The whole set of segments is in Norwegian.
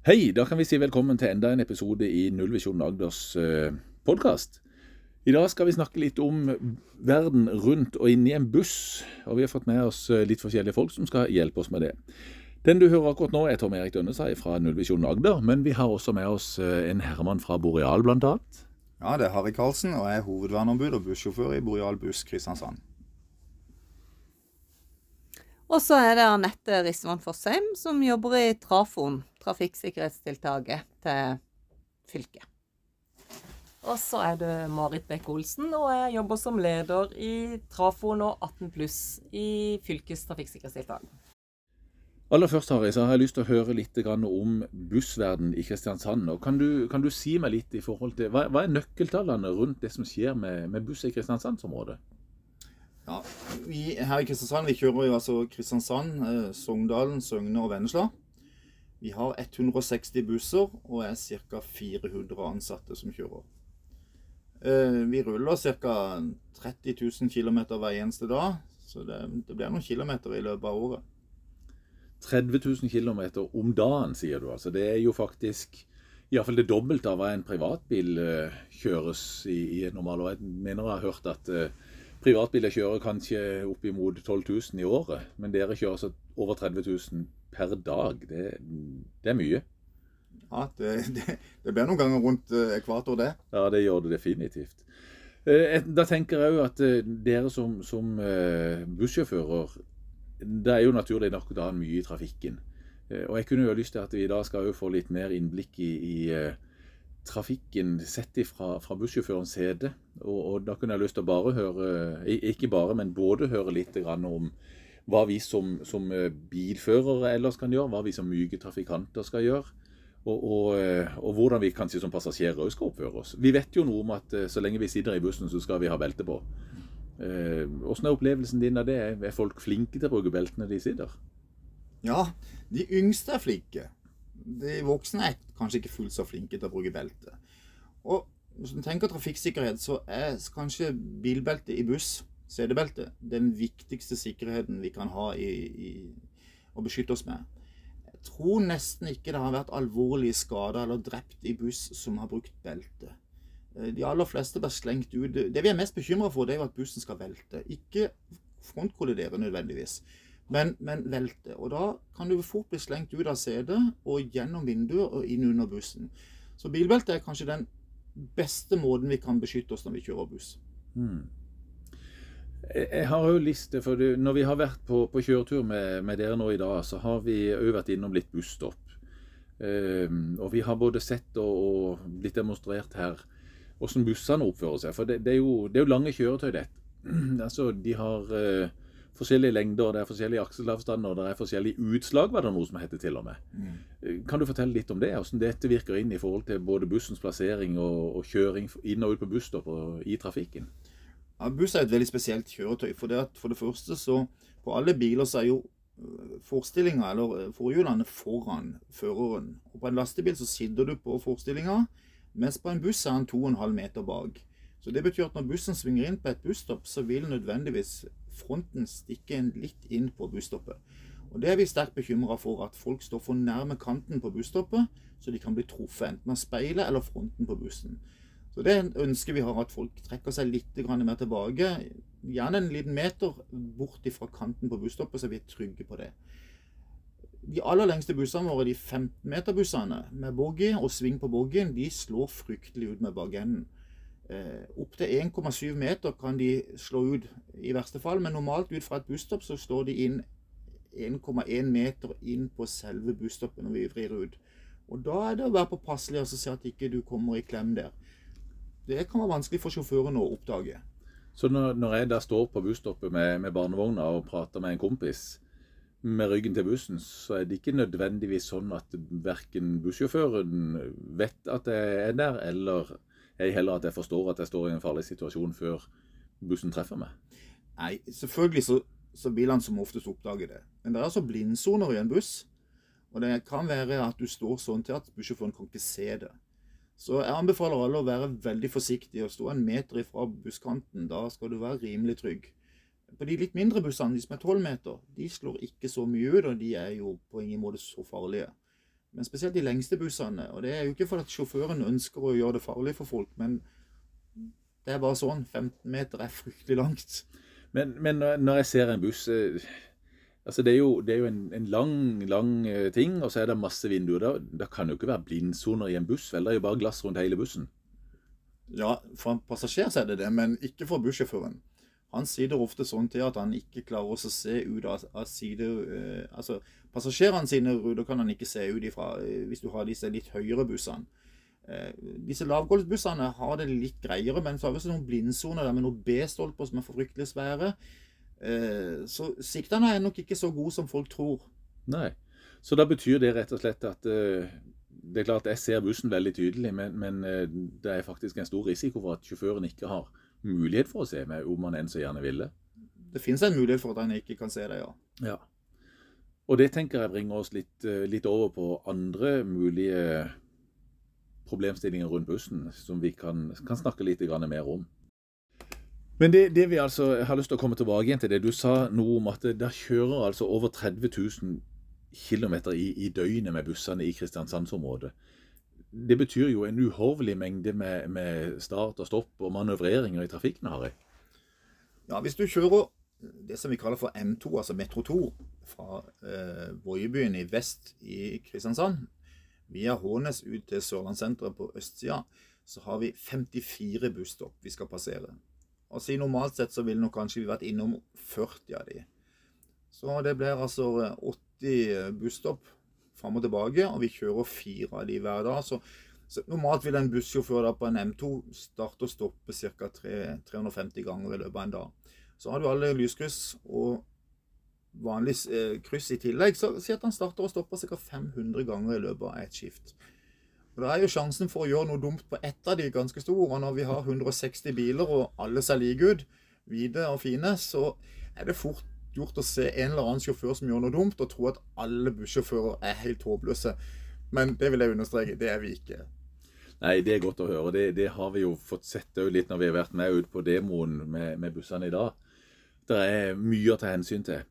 Hei, da kan vi si velkommen til enda en episode i Nullvisjonen Agders eh, podkast. I dag skal vi snakke litt om verden rundt og inni en buss. Og vi har fått med oss eh, litt forskjellige folk som skal hjelpe oss med det. Den du hører akkurat nå, er Tom Erik Dønnesei fra Nullvisjonen Agder. Men vi har også med oss eh, en herremann fra Boreal, blant annet. Ja, det er Harry Karlsen, og jeg er hovedverneombud og bussjåfør i Boreal Buss Kristiansand. Og så er det Anette Rissevann Fossheim, som jobber i Trafon, trafikksikkerhetstiltaket til fylket. Og så er det Marit Bekk-Olsen, og jeg jobber som leder i Trafon og 18 pluss i fylkes trafikksikkerhetstiltak. Aller først Harry, så har jeg lyst til å høre litt om bussverden i Kristiansand. Og kan, du, kan du si meg litt i forhold til, Hva, hva er nøkkeltallene rundt det som skjer med, med buss i Kristiansandsområdet? Ja, vi her i Kristiansand vi kjører jo altså Kristiansand, eh, Sogndalen, Søgne og Vennesla. Vi har 160 busser og er ca. 400 ansatte som kjører. Eh, vi ruller ca. 30 000 km hver eneste dag, så det, det blir noen kilometer i løpet av året. 30 000 km om dagen, sier du. altså. Det er jo faktisk iallfall det dobbelte av hva en privatbil uh, kjøres i, i en normal. Jeg mener jeg har hørt at uh, Privatbiler kjører kanskje oppimot 12 000 i året, men dere kjører altså over 30 000 per dag. Det, det er mye. Ja, det, det, det, blir noen ganger rundt eh, ekvator, det. Ja, det gjør det definitivt. Eh, da tenker jeg òg at eh, dere som, som bussjåfører Det er jo naturlig nok da mye i trafikken. Og jeg kunne jo lyst til at vi da skal få litt mer innblikk i, i trafikken sett fra, fra bussjåførens side. Og, og, da kunne jeg lyst til å bare høre, ikke bare, men både høre litt om hva vi som, som eh, bilførere ellers kan gjøre, hva vi som myke trafikanter skal gjøre. Og, og, eh, og, hvordan vi kanskje som passasjerer òg skal oppføre oss. Vi vet jo noe om at eh, så lenge vi sitter i bussen, så skal vi ha belte på. Hvordan er opplevelsen din av det? Er folk flinke til å bruke beltene de sitter? Ja, de yngste er flinke de voksne er kanskje ikke fullt så flinke til å bruke belte. Og hvis du tenker trafikksikkerhet, så er kanskje bilbelte i buss, setebelte, den viktigste sikkerheten vi kan ha i, i, å beskytte oss med. Jeg tror nesten ikke det har vært alvorlige skader eller drept i buss som har brukt belte. Eh, de aller fleste blir slengt ut. Det vi er mest bekymra for, det er jo at bussen skal velte. Ikke frontkollidere nødvendigvis men, men velte. Og da kan du fort bli slengt ut av setet og gjennom vinduet og inn under bussen. Så bilbelte er kanskje den beste måten vi kan beskytte oss når vi kjører buss. Mm. Jeg har jo liste, for det, Når vi har vært på, på kjøretur med, med, dere nå i dag, så har vi òg vært innom litt busstopp. Um, og vi har både sett og, og blitt demonstrert her hvordan bussene oppfører seg. For det, det, er, jo, det er, jo, lange kjøretøy, dette. altså, de har uh, forskjellige lengder, det er forskjellige akselavstander, det er forskjellige utslag, var det noe som heter til og med. Mm. Kan du fortelle litt om det? Hvordan dette virker inn i forhold til både bussens plassering og, og kjøring inn og ut på busstopp og i trafikken? Ja, Buss er et veldig spesielt kjøretøy. For det, for det første så På alle biler så er jo forstillinga, eller øh, forhjulene, foran føreren. Og På en lastebil så sitter du på forstillinga, mens på en buss er den 2,5 meter bak. Så det betyr at når bussen svinger inn på et busstopp, så vil nødvendigvis fronten stikker en litt inn på busstoppet. Og Det er vi sterkt bekymra for, at folk står for nærme kanten på busstoppet, så de kan bli truffet enten av speilet eller fronten på bussen. Så Det ønsker vi har, at folk trekker seg litt mer tilbake. Gjerne en liten meter bort fra kanten på busstoppet, så vi er trygge på det. De aller lengste bussene våre, de 15-meterbussene med boggy og sving på boggyen, de slår fryktelig ut med bakenden. Eh, Opptil 1,7 meter kan de slå ut i verste fall, men normalt ut fra et busstopp så står de inn 1,1 meter inn på selve busstoppet når vi vrir ut. Og Da er det å være påpasselig og se at ikke du kommer i klem der. Det kan være vanskelig for sjåføren å oppdage. Så når, når jeg da står på busstoppet med, med barnevogna og prater med en kompis med ryggen til bussen, så er det ikke nødvendigvis sånn at verken bussjåføren vet at jeg er der, eller jeg heller at jeg forstår at jeg står i en farlig situasjon før bussen treffer meg. Nei, selvfølgelig så, så vil han som oftest oppdage det. Men det er altså blindsoner i en buss. Og det kan være at du står sånn til at bussjåføren kan ikke se det. Så jeg anbefaler alle å være veldig forsiktige og stå en meter ifra busskanten. Da skal du være rimelig trygg. På de litt mindre bussene, de som er 12 meter, de slår ikke så mye ut, og de er jo på ingen måte så farlige. Men spesielt de lengste bussene. Og det er jo ikke fordi sjåføren ønsker å gjøre det farlig for folk, men det er bare sånn. 15 meter er fryktelig langt. Men, men når jeg ser en buss eh, altså Det er jo, det er jo en, en, lang lang eh, ting, og så er det masse vinduer. Da, da kan jo ikke være blindsoner i en buss, vel? Det er jo bare glass rundt hele bussen. Ja, for en passasjer så er det det, men ikke for bussjåføren. Han sitter ofte sånn til at han ikke klarer å se ut av, av side Uh, Altså, passasjerene sine ruter kan han ikke se ut ifra uh, hvis du har disse litt høyere bussene. Uh, disse lavgulvsbussene har det litt greiere, men så har vi også noen blindsoner der med noen B-stolper som er fryktelig svære. Så siktene er nok ikke så gode som folk tror. Nei. Så da betyr det rett og slett at det er klart jeg ser bussen veldig tydelig, men, men det er faktisk en stor risiko for at sjåføren ikke har mulighet for å se meg, om han enn så gjerne ville. Det finnes en mulighet for at han ikke kan se deg, ja. ja. Og det tenker jeg bringer oss litt, eh, litt, over på andre mulige problemstillinger rundt bussen, som vi kan, kan snakke litt mer om. Men det, det, vi altså har lyst til å komme tilbake igjen til det du sa noe om at der kjører altså over 30 000 km i, i døgnet med bussene i Kristiansandsområdet det betyr jo en uhorvelig mengde med, med, start og stopp og manøvreringer i trafikken, Harry. Ja, hvis du kjører det som vi kaller for M2, altså Metro 2, fra eh, Voiebyen i vest i Kristiansand, via Hånes ut til Sørlandssenteret på østsida, så har vi 54 busstopp vi skal passere. Og si Normalt sett så ville nok kanskje vi vært innom 40 av de. Så det blir altså 80 busstopp fram og tilbake, og vi kjører fire av de hver dag. Så, så normalt vil en bussjåfør på en M2 starte og stoppe ca. 350 ganger i løpet av en dag. Så har du alle lyskryss og vanlig eh, kryss i tillegg, så si at han starter og stopper ca. 500 ganger i løpet av et skift. Og Da er jo sjansen for å gjøre noe dumt på ett av de ganske stor. Og når vi har 160 biler og alle ser like ut, hvite og fine, så er det fort gjort å se en eller annen sjåfør som gjør noe dumt, og tro at alle bussjåfører er helt håpløse. Men det vil jeg understreke, det er vi ikke. Nei, det er godt å høre. Det, det har vi jo fått sett litt når vi har vært med ut på demoen med, med, bussene i dag. Det er mye å ta hensyn til.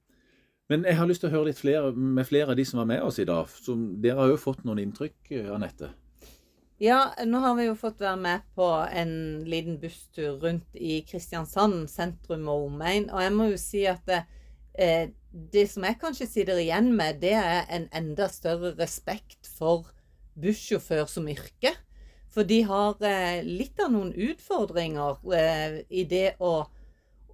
Men jeg har lyst til å høre litt flere, med flere av de som var med oss i dag. Som, dere har jo fått noen inntrykk, Anette? Ja, nå har vi jo fått være med på en liten busstur rundt i Kristiansand sentrum og omegn. Og jeg må jo si at det, eh, det som jeg kanskje sitter igjen med, det er en enda større respekt for bussjåfør som yrke. For de har eh, litt av noen utfordringer eh, i det å,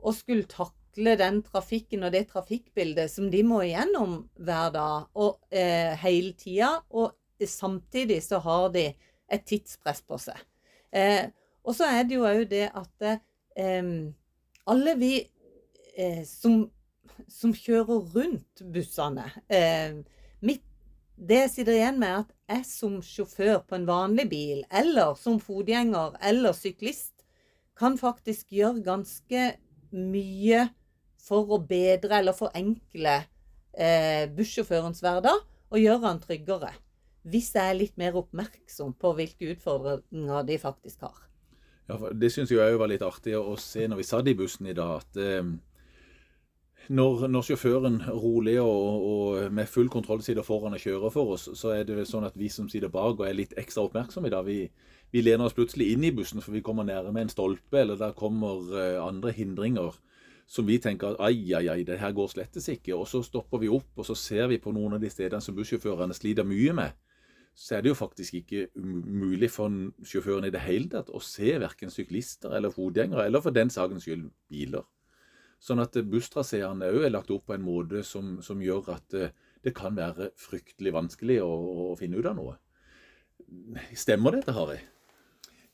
å, skulle takle den trafikken og det trafikkbildet som de må igjennom hver dag og eh, hele tida. Og samtidig så har de et tidspress på seg. Eh, og så er det jo òg det at eh, alle vi som som kjører rundt bussene. Eh, mitt, det jeg sitter igjen med, er at jeg som sjåfør på en vanlig bil, eller som fotgjenger eller syklist, kan faktisk gjøre ganske mye for å bedre eller forenkle eh, bussjåførens hverdag og gjøre han tryggere. Hvis jeg er litt mer oppmerksom på hvilke utfordringer de faktisk har. Ja, Det syns jeg òg var litt artig å se når vi satt i bussen i dag. at eh, når, når, sjåføren rolig og, og, med full kontroll sitter foran og kjører for oss, så er det sånn at vi som sitter bak og er litt ekstra oppmerksomme i dag, vi, vi lener oss plutselig inn i bussen for vi kommer nærme en stolpe, eller der kommer uh, andre hindringer som vi tenker at ai, ai, ai, det her går slettes ikke. Og så stopper vi opp og så ser vi på noen av de stedene som bussjåførene sliter mye med. Så er det jo faktisk ikke mulig for sjåføren i det hele tatt å se verken syklister eller fotgjengere, eller for den sakens skyld biler. Sånn at busstraseene òg er lagt opp på en måte som, som gjør at eh, det kan være fryktelig vanskelig å, å, finne ut av noe. Stemmer dette, Harry?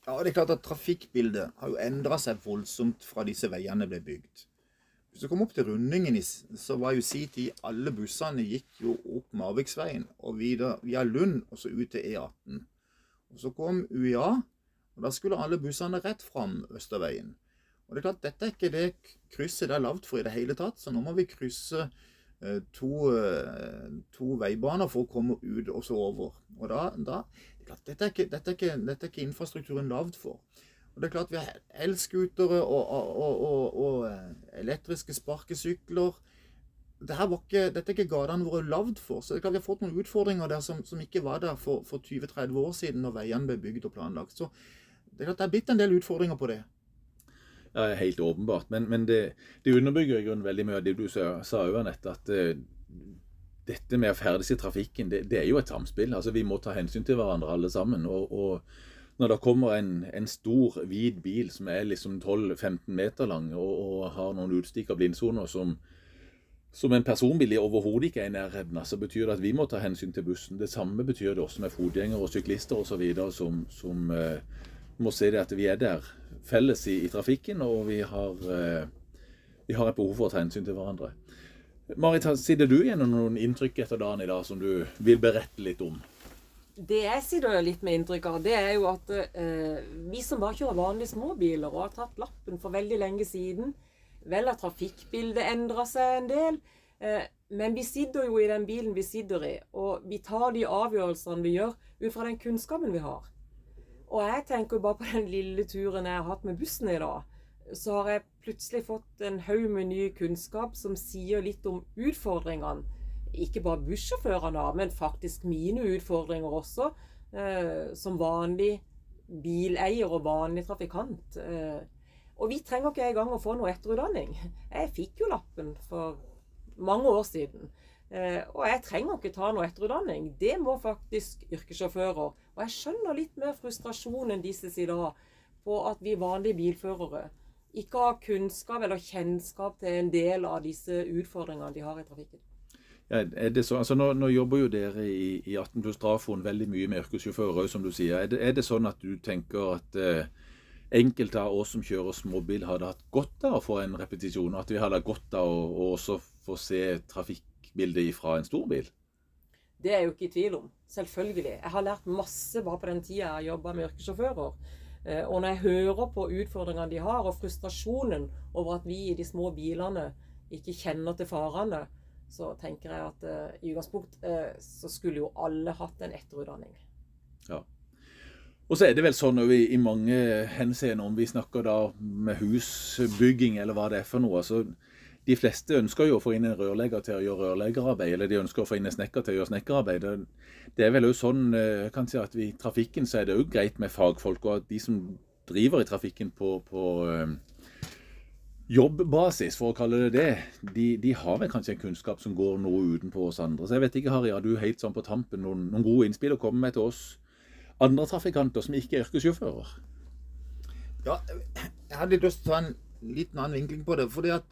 Ja, det er klart at Trafikkbildet har jo endra seg voldsomt fra disse veiene ble bygd. Hvis du kom opp til rundingen, så var jo si tid alle bussene gikk jo opp Marviksveien og videre via Lund og så ut til E18. Og Så kom UiA, og da skulle alle bussene rett fram Østerveien. Og det er klart, Dette er ikke det krysset det er lagd for i det hele tatt, så nå må vi krysse eh, to, eh, to, veibaner for å komme ut og så over. Og da, da klart, dette, er ikke, dette, er ikke, dette, er ikke, infrastrukturen lagd for. Og det er klart Vi har elskutere og, og, og, og, elektriske sparkesykler. Dette, ikke, dette er ikke gatene våre lagd for. Så det er klart vi har fått noen utfordringer der som, som ikke var der for, for 20-30 år siden når veiene ble bygd og planlagt. Så det er klart det er blitt en del utfordringer på det. Ja, helt åpenbart. Men, men det, det, underbygger i grunnen veldig mye av det du sa, sa Anette, at uh, dette med å ferdes i trafikken, det, det, er jo et samspill. Altså, Vi må ta hensyn til hverandre alle sammen. og, og når det kommer en, en stor, hvit bil som er liksom 12-15 meter lang og, og, har noen utstikka blindsoner som, som en personbil overhodet ikke er i nærheten så betyr det at vi må ta hensyn til bussen. Det samme betyr det også med fotgjengere og syklister osv. som, som uh, må se det at vi er der felles i, i trafikken, og vi har, uh, vi har, et behov for å ta hensyn til hverandre. Marit, sitter du igjen noen inntrykk etter dagen i dag som du vil berette litt om? Det jeg sitter litt med inntrykk av, det er jo at eh, vi som bare kjører vanlige småbiler og har tatt lappen for veldig lenge siden, Vel har trafikkbildet endra seg en del. Eh, men vi sitter jo i den bilen vi sitter i, og vi tar de avgjørelsene vi gjør ut fra den kunnskapen vi har. Og jeg tenker bare på den lille turen jeg har hatt med bussen i dag. Så har jeg plutselig fått en haug med ny kunnskap som sier litt om utfordringene. Ikke bare bussjåførene men faktisk mine utfordringer også. Eh, som vanlig bileier og vanlig trafikant. Eh, og vi trenger ikke engang å få noe etterutdanning. Jeg fikk jo lappen for mange år siden. Eh, og jeg trenger ikke ta noe etterutdanning. Det må faktisk yrkessjåfører. Og jeg skjønner litt mer frustrasjonen deres i dag på at vi vanlige bilførere ikke har kunnskap eller kjennskap til en del av disse utfordringene de har i trafikken. Ja, så, altså nå, nå, jobber jo dere i, i 18 pluss Drafoen veldig mye med yrkessjåfører, som du sier. Er det, er det sånn at du tenker at eh, enkelte av oss som kjører småbil, hadde hatt godt av å få en repetisjon. At vi hadde hatt godt av å, å også få se trafikkbildet fra en stor bil. Det er jeg jo ikke i tvil om. Selvfølgelig. Jeg har lært masse bare på den tida jeg har jobba med yrkessjåfører. Eh, og når jeg hører på utfordringene de har, og frustrasjonen over at vi i de små bilene ikke kjenner til farene, så tenker jeg at uh, i utgangspunkt uh, så skulle jo alle hatt en etterutdanning. Ja. Og så er det vel sånn vi, i mange henseender, om vi snakker da med husbygging eller hva det er for noe så De fleste ønsker jo å få inn en rørlegger til å gjøre rørleggerarbeid, eller de ønsker å få inn en snekker til å gjøre snekkerarbeid. Det er vel òg sånn jeg kan si at i trafikken så er det òg greit med fagfolk, og at de som driver i trafikken på, på øh, jobbbasis, for å kalle det det, de, de, har vel kanskje en kunnskap som går noe utenpå oss andre. Så jeg vet ikke, Harry, har du helt sånn på tampen noen, noen gode innspill å komme med til oss andre trafikanter som ikke er yrkessjåfører? Ja, jeg hadde lyst til å ta en liten annen vinkling på det. fordi at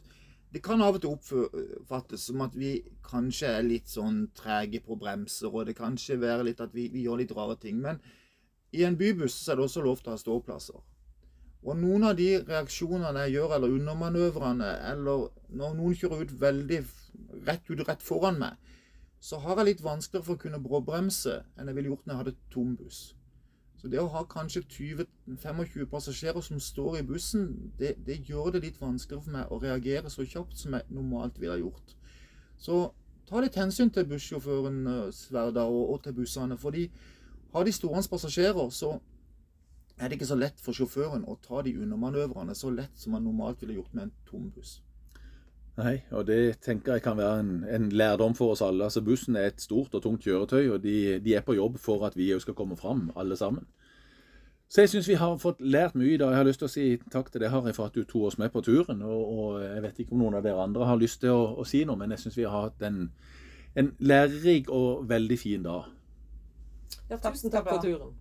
det kan av og til oppfattes som at vi kanskje er litt sånn trege på bremser, og det kan kanskje være litt at vi, vi, gjør litt rare ting. Men i en bybuss er det også lov til å ha ståplasser. Og noen av de reaksjonene jeg gjør, eller undermanøvrene, eller når noen kjører ut veldig rett ut rett foran meg, så har jeg litt vanskeligere for å kunne bråbremse enn jeg ville gjort når jeg hadde tom buss. Så det å ha kanskje 20-25 passasjerer som står i bussen, det, det, gjør det litt vanskeligere for meg å reagere så kjapt som jeg normalt ville gjort. Så ta litt hensyn til bussjåførens hverdag og, og til bussene. fordi har de stående passasjerer, så er det ikke så lett for sjåføren å ta de undermanøvrene så lett som man normalt ville gjort med en tom buss. Nei, og det tenker jeg kan være en, en, lærdom for oss alle. Altså Bussen er et stort og tungt kjøretøy, og de, de er på jobb for at vi òg skal komme fram, alle sammen. Så jeg syns vi har fått lært mye i dag. Jeg har lyst til å si takk til deg, Harry, for at du tok oss med på turen. Og, og, jeg vet ikke om noen av dere andre har lyst til å, å si noe, men jeg syns vi har hatt en, en lærerik og veldig fin dag. Ja, tusen takk for turen.